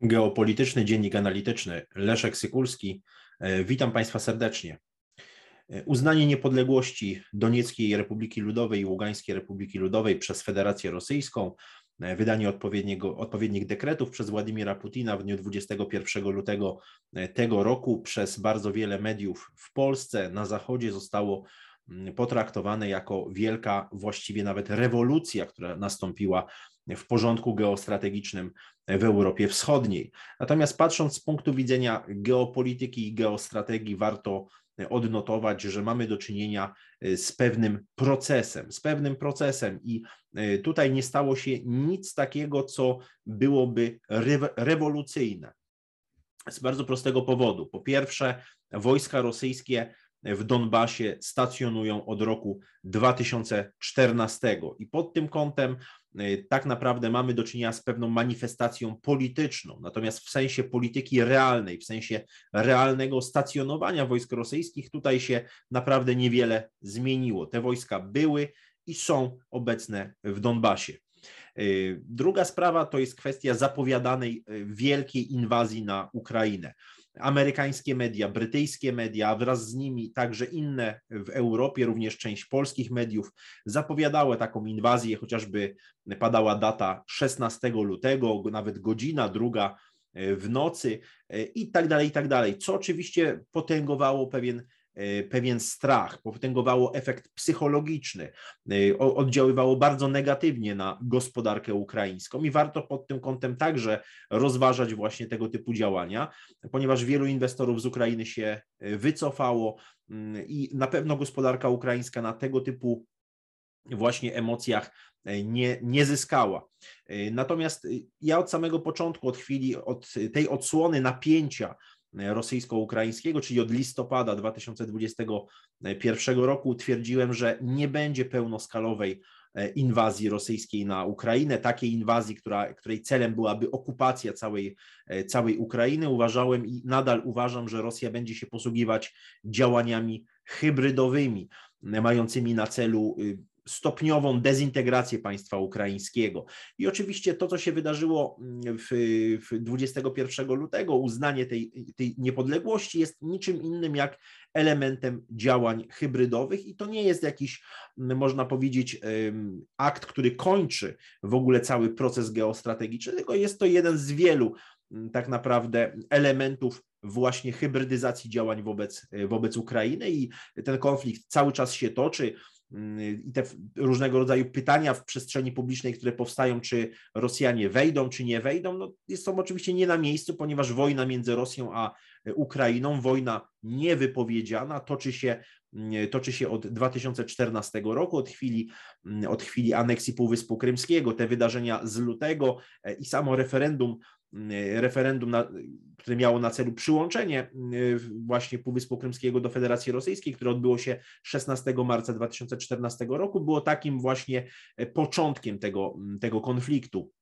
Geopolityczny Dziennik Analityczny Leszek Sykulski. E, witam Państwa serdecznie. E, uznanie niepodległości Donieckiej Republiki Ludowej i Ługańskiej Republiki Ludowej przez Federację Rosyjską, e, wydanie odpowiedniego, odpowiednich dekretów przez Władimira Putina w dniu 21 lutego tego roku przez bardzo wiele mediów w Polsce, na Zachodzie zostało potraktowane jako wielka, właściwie nawet rewolucja, która nastąpiła w porządku geostrategicznym w Europie Wschodniej. Natomiast patrząc z punktu widzenia geopolityki i geostrategii, warto odnotować, że mamy do czynienia z pewnym procesem, z pewnym procesem i e, tutaj nie stało się nic takiego, co byłoby rewolucyjne. Z bardzo prostego powodu. Po pierwsze, wojska rosyjskie w Donbasie stacjonują od roku 2014 i pod tym kątem y, tak naprawdę mamy do czynienia z pewną manifestacją polityczną, natomiast w sensie polityki realnej, w sensie realnego stacjonowania wojsk rosyjskich tutaj się naprawdę niewiele zmieniło. Te wojska były i są obecne w Donbasie. Y, druga sprawa to jest kwestia zapowiadanej y, wielkiej inwazji na Ukrainę amerykańskie media, brytyjskie media, a wraz z nimi także inne w Europie, również część polskich mediów zapowiadały taką inwazję, chociażby padała data 16 lutego, nawet godzina druga e, w nocy e, i tak dalej, i tak dalej, co oczywiście potęgowało pewien pewien strach, potęgowało efekt psychologiczny, e, oddziaływało bardzo negatywnie na gospodarkę ukraińską i warto pod tym kątem także rozważać właśnie tego typu działania, ponieważ wielu inwestorów z Ukrainy się e, wycofało mm, i na pewno gospodarka ukraińska na tego typu właśnie emocjach nie, nie zyskała. Natomiast ja od samego początku, od chwili, od tej odsłony napięcia rosyjsko-ukraińskiego, czyli od listopada 2021 roku twierdziłem, że nie będzie pełnoskalowej e, inwazji rosyjskiej na Ukrainę, takiej inwazji, która, której celem byłaby okupacja całej, e, całej Ukrainy. Uważałem i nadal uważam, że Rosja będzie się posługiwać działaniami hybrydowymi, mającymi na celu y, stopniową dezintegrację państwa ukraińskiego. I oczywiście to, co się wydarzyło mm, w, w 21 lutego, uznanie tej, tej niepodległości jest niczym innym jak elementem działań hybrydowych i to nie jest jakiś, mm, można powiedzieć, akt, który kończy w ogóle cały proces geostrategiczny, tylko jest to jeden z wielu mm, tak naprawdę elementów właśnie hybrydyzacji działań wobec, wobec Ukrainy i ten konflikt cały czas się toczy. Mm, i te różnego rodzaju pytania w przestrzeni publicznej, które powstają, czy Rosjanie wejdą, czy nie wejdą, no są oczywiście nie na miejscu, ponieważ wojna między Rosją a Ukrainą, wojna niewypowiedziana, toczy się, toczy się od 2014 roku, od chwili, od chwili aneksji Półwyspu Krymskiego, te wydarzenia z lutego e, i samo referendum Y, referendum, na, które miało na celu przyłączenie właśnie Półwyspu Krymskiego do Federacji Rosyjskiej, które odbyło się 16 marca 2014 roku, było takim właśnie e, początkiem tego, tego konfliktu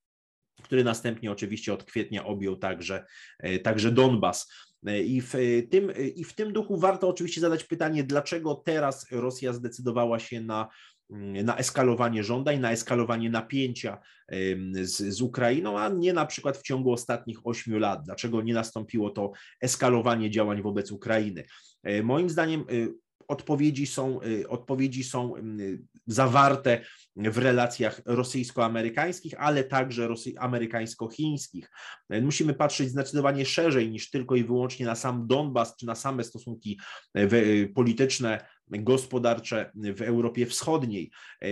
który następnie oczywiście od kwietnia objął także, e, także Donbas. E, I w, tym, I w tym duchu warto oczywiście zadać pytanie, dlaczego teraz Rosja zdecydowała się na na eskalowanie żądań, na eskalowanie napięcia z, z Ukrainą, a nie na przykład w ciągu ostatnich ośmiu lat. Dlaczego nie nastąpiło to eskalowanie działań wobec Ukrainy? E, moim zdaniem e, odpowiedzi są, y, odpowiedzi są y, zawarte w relacjach rosyjsko-amerykańskich, ale także amerykańsko-chińskich. Musimy patrzeć zdecydowanie szerzej niż tylko i wyłącznie na sam Donbas czy na same stosunki y, polityczne gospodarcze w Europie Wschodniej.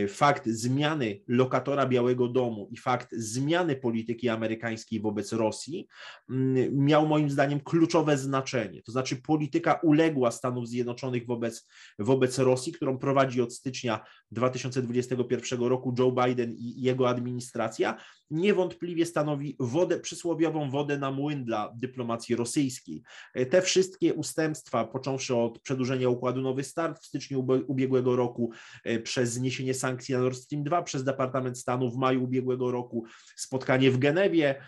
Fakt zmiany lokatora Białego Domu i fakt zmiany polityki amerykańskiej wobec Rosji mm, miał moim zdaniem kluczowe znaczenie. To znaczy polityka uległa Stanów Zjednoczonych wobec wobec Rosji, którą prowadzi od stycznia 2021 roku Joe Biden i jego administracja, niewątpliwie stanowi wodę, przysłowiową wodę na młyn dla dyplomacji rosyjskiej. Te wszystkie ustępstwa, począwszy od przedłużenia układu Nowy Start w styczniu ubiegłego roku, e, przez zniesienie sankcji na Nord Stream 2 przez Departament Stanu w maju ubiegłego roku, spotkanie w Genewie,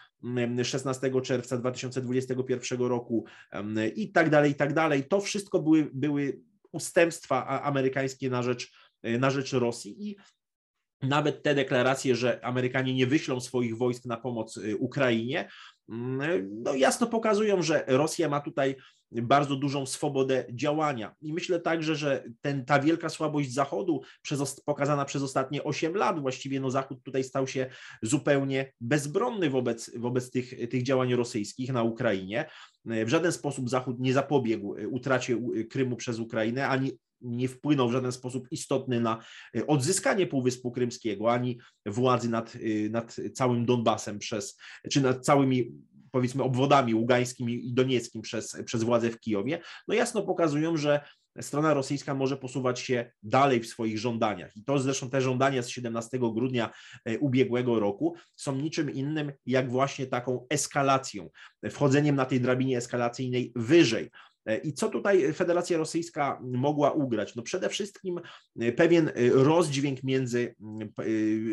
16 czerwca 2021 roku i tak dalej, i tak dalej. To wszystko były, były ustępstwa amerykańskie na rzecz, na rzecz Rosji i nawet te deklaracje, że Amerykanie nie wyślą swoich wojsk na pomoc y, Ukrainie, mm, no jasno pokazują, że Rosja ma tutaj bardzo dużą swobodę działania. I myślę także, że ten, ta wielka słabość Zachodu przez, pokazana przez ostatnie 8 lat, właściwie no Zachód tutaj stał się zupełnie bezbronny wobec, wobec tych, tych działań rosyjskich na Ukrainie. W żaden sposób Zachód nie zapobiegł utracie Krymu przez Ukrainę, ani nie wpłynął w żaden sposób istotny na odzyskanie Półwyspu Krymskiego, ani władzy nad, nad całym Donbasem przez, czy nad całymi powiedzmy obwodami ługańskim i donieckim przez, przez władze w Kijowie, no jasno pokazują, że strona rosyjska może posuwać się dalej w swoich żądaniach. I to zresztą te żądania z 17 grudnia e, ubiegłego roku są niczym innym jak właśnie taką eskalacją, wchodzeniem na tej drabinie eskalacyjnej wyżej. E, I co tutaj Federacja Rosyjska mogła ugrać? No przede wszystkim e, pewien e, rozdźwięk między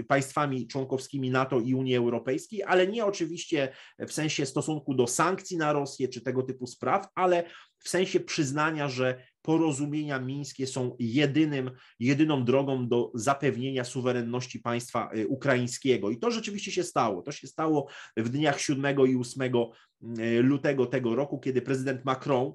państwami członkowskimi NATO i Unii Europejskiej, ale nie oczywiście w sensie stosunku do sankcji na Rosję czy tego typu spraw, ale w sensie przyznania, że porozumienia mińskie są jedynym, jedyną drogą do zapewnienia suwerenności państwa ukraińskiego. I to rzeczywiście się stało. To się stało w dniach 7 i 8 lutego tego roku, kiedy prezydent Macron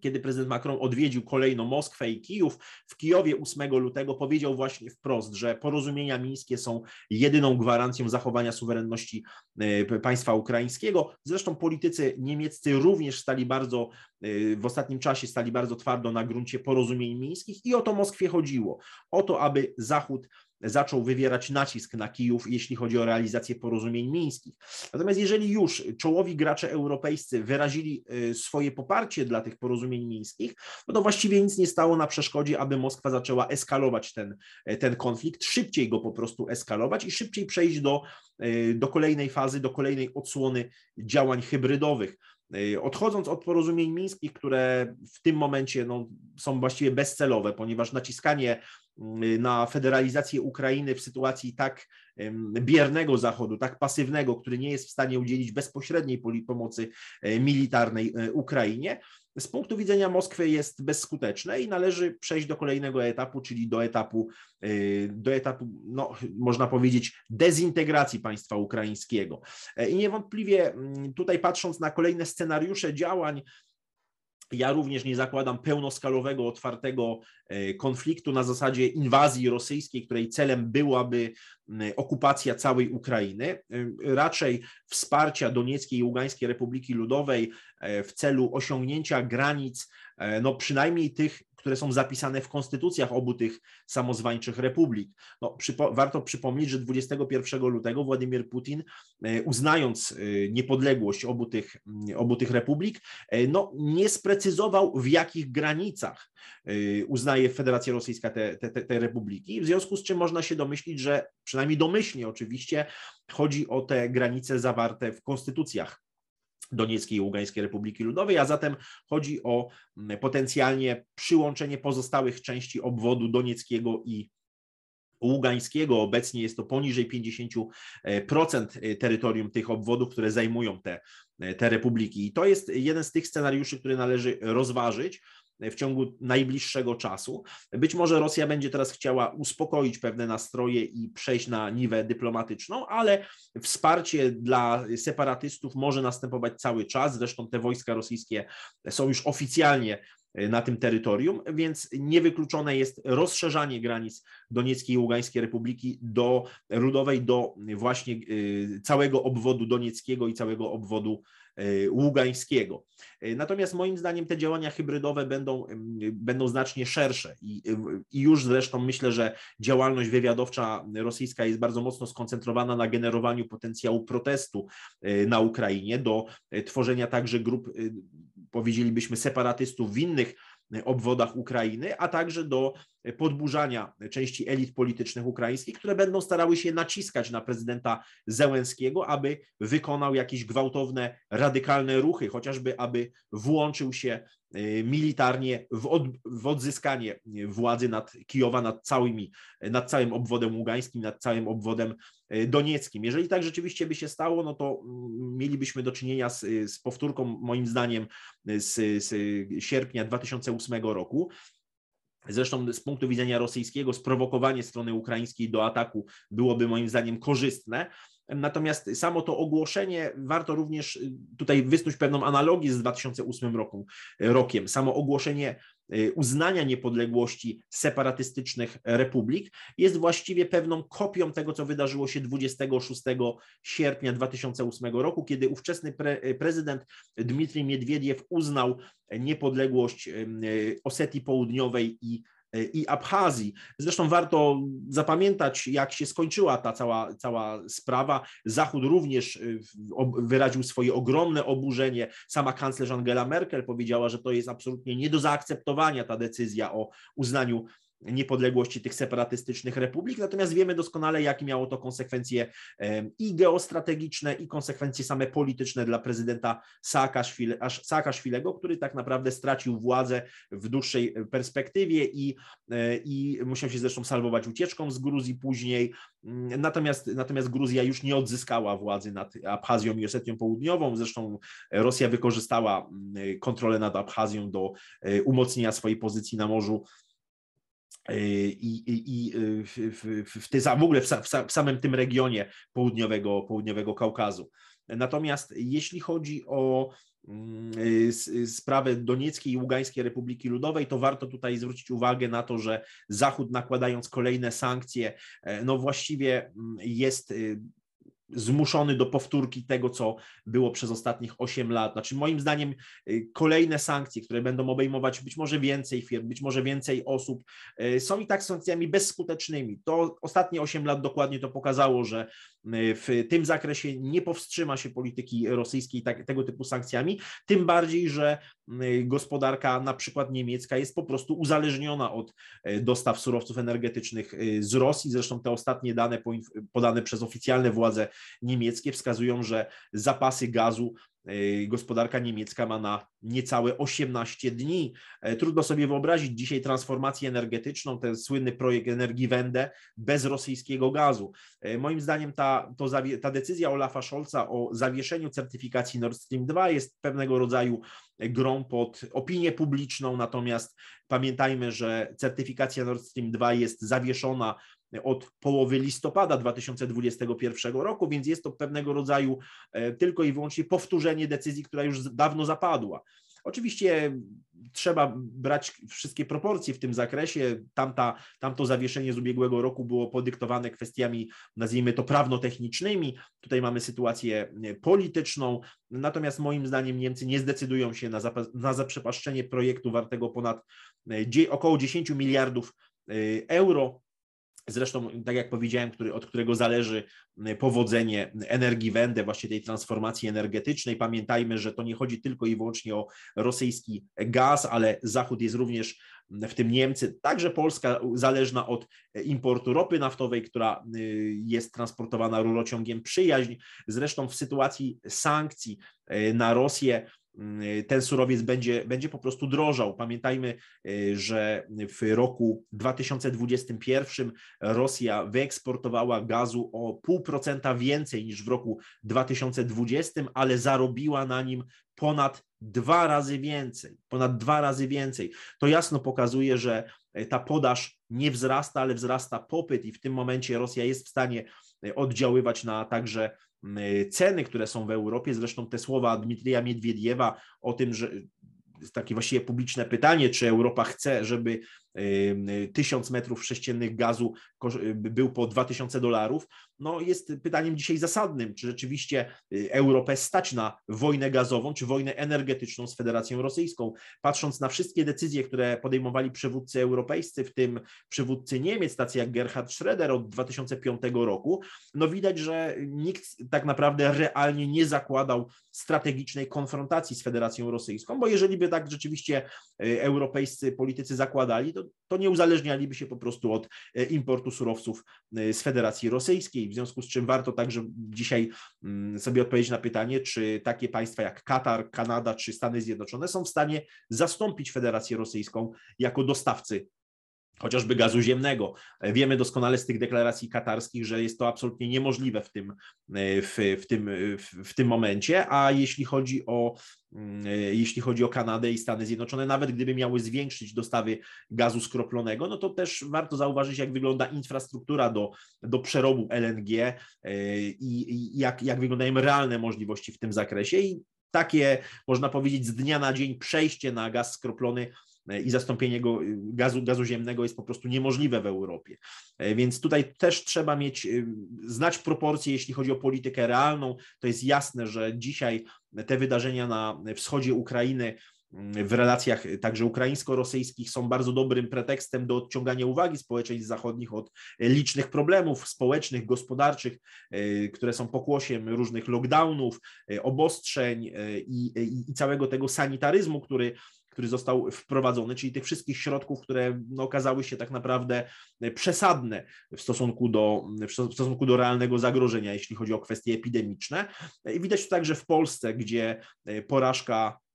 kiedy prezydent Macron odwiedził kolejno Moskwę i Kijów, w Kijowie 8 lutego powiedział właśnie wprost, że porozumienia mińskie są jedyną gwarancją zachowania suwerenności e, państwa ukraińskiego. Zresztą politycy niemieccy również stali bardzo, e, w ostatnim czasie stali bardzo twardo na gruncie porozumień mińskich i o to Moskwie chodziło. O to, aby Zachód zaczął wywierać nacisk na Kijów, jeśli chodzi o realizację porozumień mińskich. Natomiast jeżeli już czołowi gracze europejscy wyrazili y, swoje poparcie dla tych porozumień mińskich, no to właściwie nic nie stało na przeszkodzie, aby Moskwa zaczęła eskalować ten, e, ten konflikt, szybciej go po prostu eskalować i szybciej przejść do, e, do kolejnej fazy, do kolejnej odsłony działań hybrydowych. E, odchodząc od porozumień mińskich, które w tym momencie no, są właściwie bezcelowe, ponieważ naciskanie na federalizację Ukrainy w sytuacji tak biernego Zachodu, tak pasywnego, który nie jest w stanie udzielić bezpośredniej pomocy e, militarnej Ukrainie, z punktu widzenia Moskwy jest bezskuteczne i należy przejść do kolejnego etapu, czyli do etapu, e, do etapu no, można powiedzieć, dezintegracji państwa ukraińskiego. I niewątpliwie tutaj patrząc na kolejne scenariusze działań, ja również nie zakładam pełnoskalowego, otwartego e, konfliktu na zasadzie inwazji rosyjskiej, której celem byłaby okupacja całej Ukrainy, e, raczej wsparcia Donieckiej i Ługańskiej Republiki Ludowej e, w celu osiągnięcia granic, no przynajmniej tych które są zapisane w konstytucjach obu tych samozwańczych republik. No, przypo, warto przypomnieć, że 21 lutego Władimir Putin, e, uznając e, niepodległość obu tych, obu tych republik, e, no, nie sprecyzował w jakich granicach uznaje Federacja Rosyjska te, te, te republiki, w związku z czym można się domyślić, że przynajmniej domyślnie oczywiście chodzi o te granice zawarte w konstytucjach Donieckiej i Ługańskiej Republiki Ludowej, a zatem chodzi o potencjalnie przyłączenie pozostałych części obwodu donieckiego i Ługańskiego. Obecnie jest to poniżej 50% e, terytorium tych obwodów, które zajmują te, e, te republiki. I to jest jeden z tych scenariuszy, które należy rozważyć w ciągu najbliższego czasu. Być może Rosja będzie teraz chciała uspokoić pewne nastroje i przejść na niwę dyplomatyczną, ale wsparcie dla separatystów może następować cały czas. Zresztą te wojska rosyjskie są już oficjalnie na tym terytorium, więc niewykluczone jest rozszerzanie granic Donieckiej i Ługańskiej Republiki do Rudowej, do właśnie y, całego obwodu donieckiego i całego obwodu E, Ługańskiego. E, natomiast moim zdaniem te działania hybrydowe będą, będą znacznie szersze i, i już zresztą myślę, że działalność wywiadowcza rosyjska jest bardzo mocno skoncentrowana na generowaniu potencjału protestu e, na Ukrainie, do tworzenia także grup, powiedzielibyśmy, separatystów w innych obwodach Ukrainy, a także do podburzania części elit politycznych ukraińskich, które będą starały się naciskać na prezydenta Zełenskiego, aby wykonał jakieś gwałtowne, radykalne ruchy, chociażby aby włączył się y, militarnie w, od, w odzyskanie władzy nad Kijowa, nad, całymi, nad całym obwodem ługańskim, nad całym obwodem donieckim. Jeżeli tak rzeczywiście by się stało, no to mm, mielibyśmy do czynienia z, z powtórką, moim zdaniem, z, z sierpnia 2008 roku, Zresztą z punktu widzenia rosyjskiego sprowokowanie strony ukraińskiej do ataku byłoby moim zdaniem korzystne, Natomiast samo to ogłoszenie, warto również tutaj wysnuć pewną analogię z 2008 roku, rokiem. Samo ogłoszenie uznania niepodległości separatystycznych republik jest właściwie pewną kopią tego, co wydarzyło się 26 sierpnia 2008 roku, kiedy ówczesny pre, y, prezydent Dmitrij Miedwiediew uznał niepodległość y, Osetii Południowej i i Abchazji. Zresztą warto zapamiętać, jak się skończyła ta cała, cała sprawa. Zachód również y, wyraził swoje ogromne oburzenie. Sama kanclerz Angela Merkel powiedziała, że to jest absolutnie nie do zaakceptowania ta decyzja o uznaniu niepodległości tych separatystycznych republik, natomiast wiemy doskonale, jakie miało to konsekwencje i geostrategiczne, i konsekwencje same polityczne dla prezydenta Saakaszwilego, który tak naprawdę stracił władzę w dłuższej perspektywie i, e, i musiał się zresztą salwować ucieczką z Gruzji później. Mm, natomiast, natomiast Gruzja już nie odzyskała władzy nad Abchazją i Osetią Południową. Zresztą Rosja wykorzystała mm, kontrolę nad Abchazją do e, umocnienia swojej pozycji na Morzu i, i, i w, w, w, w ogóle w, w, samym tym regionie południowego, południowego Kaukazu. Natomiast jeśli chodzi o mm, sprawę Donieckiej i Ługańskiej Republiki Ludowej, to warto tutaj zwrócić uwagę na to, że Zachód nakładając kolejne sankcje, e, no właściwie mm, jest zmuszony do powtórki tego, co było przez ostatnich 8 lat. Znaczy, moim zdaniem, y, kolejne sankcje, które będą obejmować być może więcej firm, być może więcej osób, y, są i tak sankcjami bezskutecznymi. To ostatnie 8 lat dokładnie to pokazało, że w tym zakresie nie powstrzyma się polityki rosyjskiej tak, tego typu sankcjami, tym bardziej, że gospodarka na przykład niemiecka jest po prostu uzależniona od dostaw surowców energetycznych z Rosji. Zresztą te ostatnie dane podane przez oficjalne władze niemieckie wskazują, że zapasy gazu gospodarka niemiecka ma na niecałe 18 dni. E, trudno sobie wyobrazić dzisiaj transformację energetyczną, ten słynny projekt Energiewende bez rosyjskiego gazu. E, moim zdaniem ta, to, ta decyzja Olafa Scholza o zawieszeniu certyfikacji Nord Stream 2 jest pewnego rodzaju grą pod opinię publiczną, natomiast pamiętajmy, że certyfikacja Nord Stream 2 jest zawieszona od połowy listopada 2021 roku, więc jest to pewnego rodzaju e, tylko i wyłącznie powtórzenie decyzji, która już dawno zapadła. Oczywiście trzeba brać wszystkie proporcje w tym zakresie. Tamta, tamto zawieszenie z ubiegłego roku było podyktowane kwestiami, nazwijmy to prawnotechnicznymi. Tutaj mamy sytuację e, polityczną, natomiast moim zdaniem Niemcy nie zdecydują się na, na zaprzepaszczenie projektu wartego ponad e, około 10 miliardów euro. Zresztą, tak jak powiedziałem, który, od którego zależy powodzenie energii Wende, właśnie tej transformacji energetycznej. Pamiętajmy, że to nie chodzi tylko i wyłącznie o rosyjski gaz, ale Zachód jest również, w tym Niemcy, także Polska zależna od importu ropy naftowej, która jest transportowana rurociągiem przyjaźń. Zresztą w sytuacji sankcji y, na Rosję ten surowiec będzie, będzie po prostu drożał. Pamiętajmy, y, że w roku 2021 Rosja wyeksportowała gazu o pół procenta więcej niż w roku 2020, ale zarobiła na nim ponad dwa razy więcej. Ponad dwa razy więcej. To jasno pokazuje, że y, ta podaż nie wzrasta, ale wzrasta popyt i w tym momencie Rosja jest w stanie oddziaływać na także ceny, które są w Europie. Zresztą te słowa Dmitrija Miedwiediewa o tym, że takie właściwie publiczne pytanie, czy Europa chce, żeby tysiąc metrów sześciennych gazu był po 2000 dolarów, no jest pytaniem dzisiaj zasadnym, czy rzeczywiście y, Europę stać na wojnę gazową, czy wojnę energetyczną z Federacją Rosyjską. Patrząc na wszystkie decyzje, które podejmowali przywódcy europejscy, w tym przywódcy Niemiec, tacy jak Gerhard Schröder od 2005 roku, no widać, że nikt tak naprawdę realnie nie zakładał strategicznej konfrontacji z Federacją Rosyjską, bo jeżeli by tak rzeczywiście y, europejscy politycy zakładali, to, to nie uzależnialiby się po prostu od e, importu surowców e, z Federacji Rosyjskiej, w związku z czym warto także dzisiaj mm, sobie odpowiedzieć na pytanie, czy takie państwa jak Katar, Kanada czy Stany Zjednoczone są w stanie zastąpić Federację Rosyjską jako dostawcy chociażby gazu ziemnego. Wiemy doskonale z tych deklaracji katarskich, że jest to absolutnie niemożliwe w tym, w, w tym, w tym momencie, a jeśli chodzi o mm, jeśli chodzi o Kanadę i Stany Zjednoczone, nawet gdyby miały zwiększyć dostawy gazu skroplonego, no to też warto zauważyć, jak wygląda infrastruktura do, do przerobu LNG e, i, i jak, jak wyglądają realne możliwości w tym zakresie. I takie, można powiedzieć, z dnia na dzień przejście na gaz skroplony i zastąpienie go, y, gazu, gazu ziemnego jest po prostu niemożliwe w Europie. E, więc tutaj też trzeba mieć, y, znać proporcje, jeśli chodzi o politykę realną. To jest jasne, że dzisiaj te wydarzenia na wschodzie Ukrainy mm, w relacjach także ukraińsko-rosyjskich są bardzo dobrym pretekstem do odciągania uwagi społeczeństw zachodnich od licznych problemów społecznych, gospodarczych, e, które są pokłosiem różnych lockdownów, obostrzeń i, i, i całego tego sanitaryzmu, który który został wprowadzony, czyli tych wszystkich środków, które no, okazały się tak naprawdę przesadne w stosunku, do, w stosunku do realnego zagrożenia, jeśli chodzi o kwestie epidemiczne. I widać to także w Polsce, gdzie porażka Y,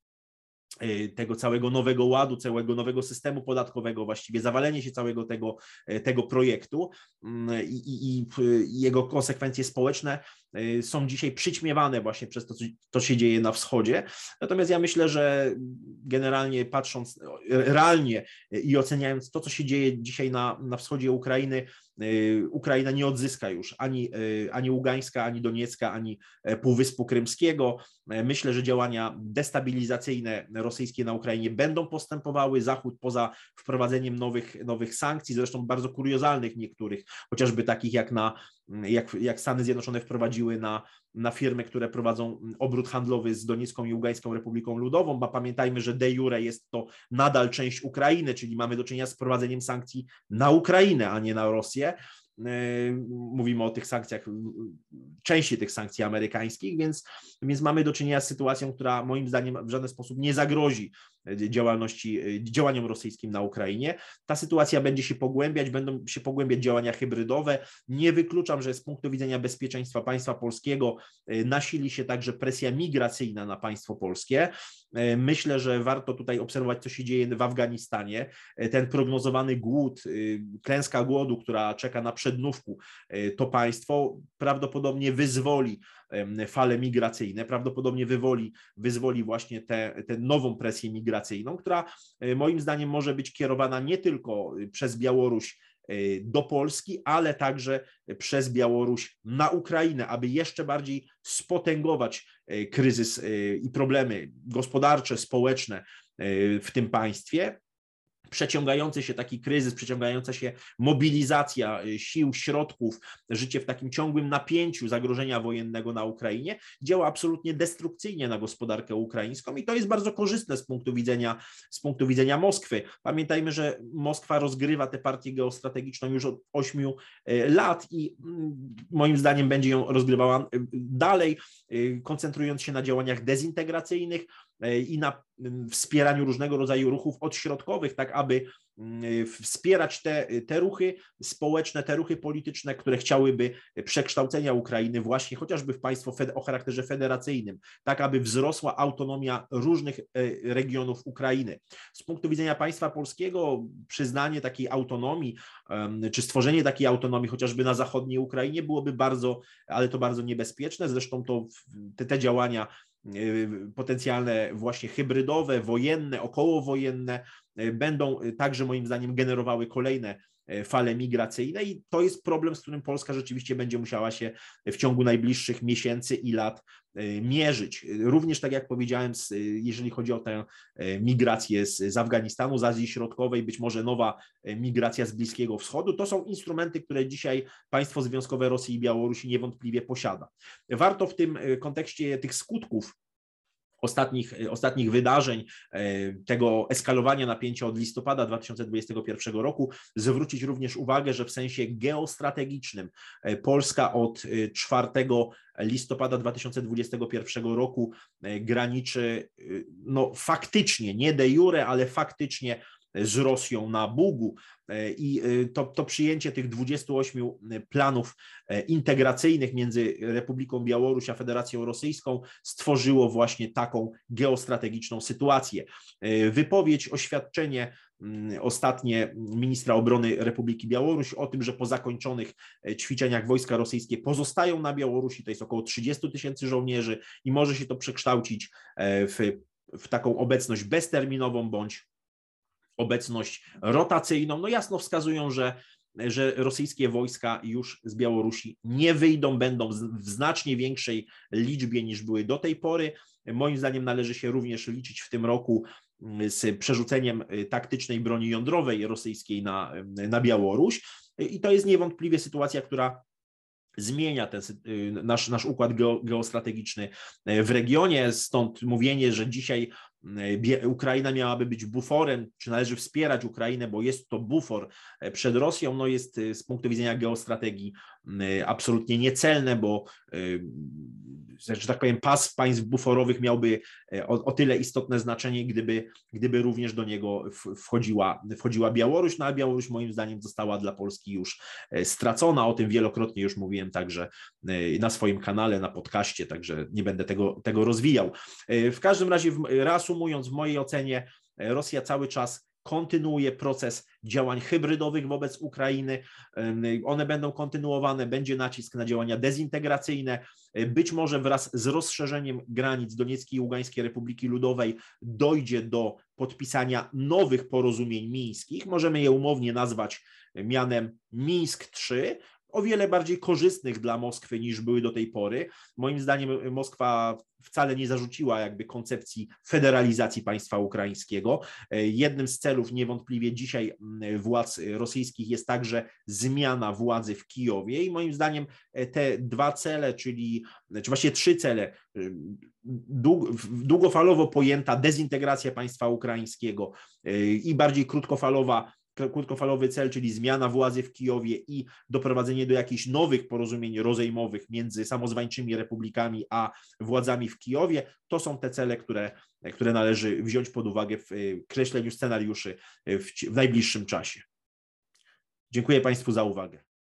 tego całego nowego ładu, całego nowego systemu podatkowego, właściwie zawalenie się całego tego, y, tego projektu mm, i, i, i, jego konsekwencje społeczne y, są dzisiaj przyćmiewane właśnie przez to, co się dzieje na wschodzie. Natomiast ja myślę, że generalnie patrząc realnie i oceniając to, co się dzieje dzisiaj na, na wschodzie Ukrainy, Ukraina nie odzyska już ani, ani Ługańska, ani Doniecka, ani e, Półwyspu Krymskiego. E, myślę, że działania destabilizacyjne rosyjskie na Ukrainie będą postępowały. Zachód poza wprowadzeniem nowych, nowych sankcji, zresztą bardzo kuriozalnych niektórych, chociażby takich jak, na, jak, jak Stany Zjednoczone wprowadziły na, na firmy, które prowadzą obrót handlowy z Doniecką i Ługańską Republiką Ludową, bo pamiętajmy, że de jure jest to nadal część Ukrainy, czyli mamy do czynienia z wprowadzeniem sankcji na Ukrainę, a nie na Rosję. E, mówimy o tych sankcjach, części tych sankcji amerykańskich, więc, więc mamy do czynienia z sytuacją, która moim zdaniem w żaden sposób nie zagrozi działalności, działaniom rosyjskim na Ukrainie. Ta sytuacja będzie się pogłębiać, będą się pogłębiać działania hybrydowe. Nie wykluczam, że z punktu widzenia bezpieczeństwa państwa polskiego e, nasili się także presja migracyjna na państwo polskie. E, myślę, że warto tutaj obserwować, co się dzieje w Afganistanie. E, ten prognozowany głód, klęska głodu, która czeka na przednówku, to państwo prawdopodobnie wyzwoli fale migracyjne, prawdopodobnie wywoli, wyzwoli właśnie tę nową presję migracyjną, która e, moim zdaniem może być kierowana nie tylko e, przez Białoruś e, do Polski, ale także przez Białoruś na Ukrainę, aby jeszcze bardziej spotęgować kryzys i problemy gospodarcze, społeczne w tym państwie przeciągający się taki kryzys, przeciągająca się mobilizacja y, sił, środków, życie w takim ciągłym napięciu zagrożenia wojennego na Ukrainie działa absolutnie destrukcyjnie na gospodarkę ukraińską i to jest bardzo korzystne z punktu widzenia, z punktu widzenia Moskwy. Pamiętajmy, że Moskwa rozgrywa tę partię geostrategiczną już od ośmiu y, lat i mm, moim zdaniem będzie ją rozgrywała y, dalej, koncentrując się na działaniach dezintegracyjnych, i na wspieraniu różnego rodzaju ruchów odśrodkowych, tak aby wspierać te, te ruchy społeczne, te ruchy polityczne, które chciałyby przekształcenia Ukrainy właśnie chociażby w państwo o charakterze federacyjnym, tak aby wzrosła autonomia różnych e, regionów Ukrainy. Z punktu widzenia państwa polskiego przyznanie takiej autonomii, czy stworzenie takiej autonomii chociażby na zachodniej Ukrainie byłoby bardzo, ale to bardzo niebezpieczne. Zresztą to te, te działania potencjalne właśnie hybrydowe, wojenne, okołowojenne, y, będą także moim zdaniem generowały kolejne y, fale migracyjne i to jest problem, z którym Polska rzeczywiście będzie musiała się w ciągu najbliższych miesięcy i lat mierzyć. Również tak jak powiedziałem, jeżeli chodzi o tę migrację z, z Afganistanu, z Azji Środkowej, być może nowa migracja z Bliskiego Wschodu, to są instrumenty, które dzisiaj państwo związkowe Rosji i Białorusi niewątpliwie posiada. Warto w tym kontekście tych skutków ostatnich, ostatnich wydarzeń, e, tego eskalowania napięcia od listopada 2021 roku, zwrócić również uwagę, że w sensie geostrategicznym e, Polska od 4 e, listopada 2021 roku graniczy no, faktycznie, nie de jure, ale faktycznie z Rosją na Bugu. I to, to przyjęcie tych 28 planów integracyjnych między Republiką Białorusi a Federacją Rosyjską stworzyło właśnie taką geostrategiczną sytuację. Wypowiedź, oświadczenie Mm, ostatnie ministra obrony Republiki Białoruś o tym, że po zakończonych e, ćwiczeniach wojska rosyjskie pozostają na Białorusi, to jest około 30 tysięcy żołnierzy i może się to przekształcić e, w, w taką obecność bezterminową bądź obecność rotacyjną, no jasno wskazują, że że rosyjskie wojska już z Białorusi nie wyjdą, będą w znacznie większej liczbie niż były do tej pory. Moim zdaniem należy się również liczyć w tym roku z przerzuceniem y, taktycznej broni jądrowej rosyjskiej na, y, na Białoruś. I to jest niewątpliwie sytuacja, która zmienia ten, y, nasz, nasz układ geostrategiczny w regionie, stąd mówienie, że dzisiaj Ukraina miałaby być buforem, czy należy wspierać Ukrainę, bo jest to bufor przed Rosją, no jest z punktu widzenia geostrategii absolutnie niecelne, bo że tak powiem, pas państw buforowych miałby e, o, o, tyle istotne znaczenie, gdyby, gdyby również do niego wchodziła, wchodziła Białoruś, no a Białoruś moim zdaniem została dla Polski już stracona, o tym wielokrotnie już mówiłem także na swoim kanale, na podcaście, także nie będę tego, tego rozwijał. W każdym razie, reasumując, w mojej ocenie Rosja cały czas kontynuuje proces działań hybrydowych wobec Ukrainy. One będą kontynuowane, będzie nacisk na działania dezintegracyjne. Być może wraz z rozszerzeniem granic Donieckiej i Ługańskiej Republiki Ludowej dojdzie do podpisania nowych porozumień mińskich. Możemy je umownie nazwać mianem Mińsk III, o wiele bardziej korzystnych dla Moskwy niż były do tej pory. Moim zdaniem Moskwa wcale nie zarzuciła jakby koncepcji federalizacji państwa ukraińskiego. Jednym z celów niewątpliwie dzisiaj mm, władz rosyjskich jest także zmiana władzy w Kijowie i moim zdaniem te dwa cele, czyli czy właściwie trzy cele, długofalowo pojęta dezintegracja państwa ukraińskiego i bardziej krótkofalowa krótkofalowy cel, czyli zmiana władzy w Kijowie i doprowadzenie do jakichś nowych porozumień rozejmowych między samozwańczymi republikami a władzami w Kijowie, to są te cele, które, które należy wziąć pod uwagę w kreśleniu scenariuszy w, w najbliższym czasie. Dziękuję Państwu za uwagę.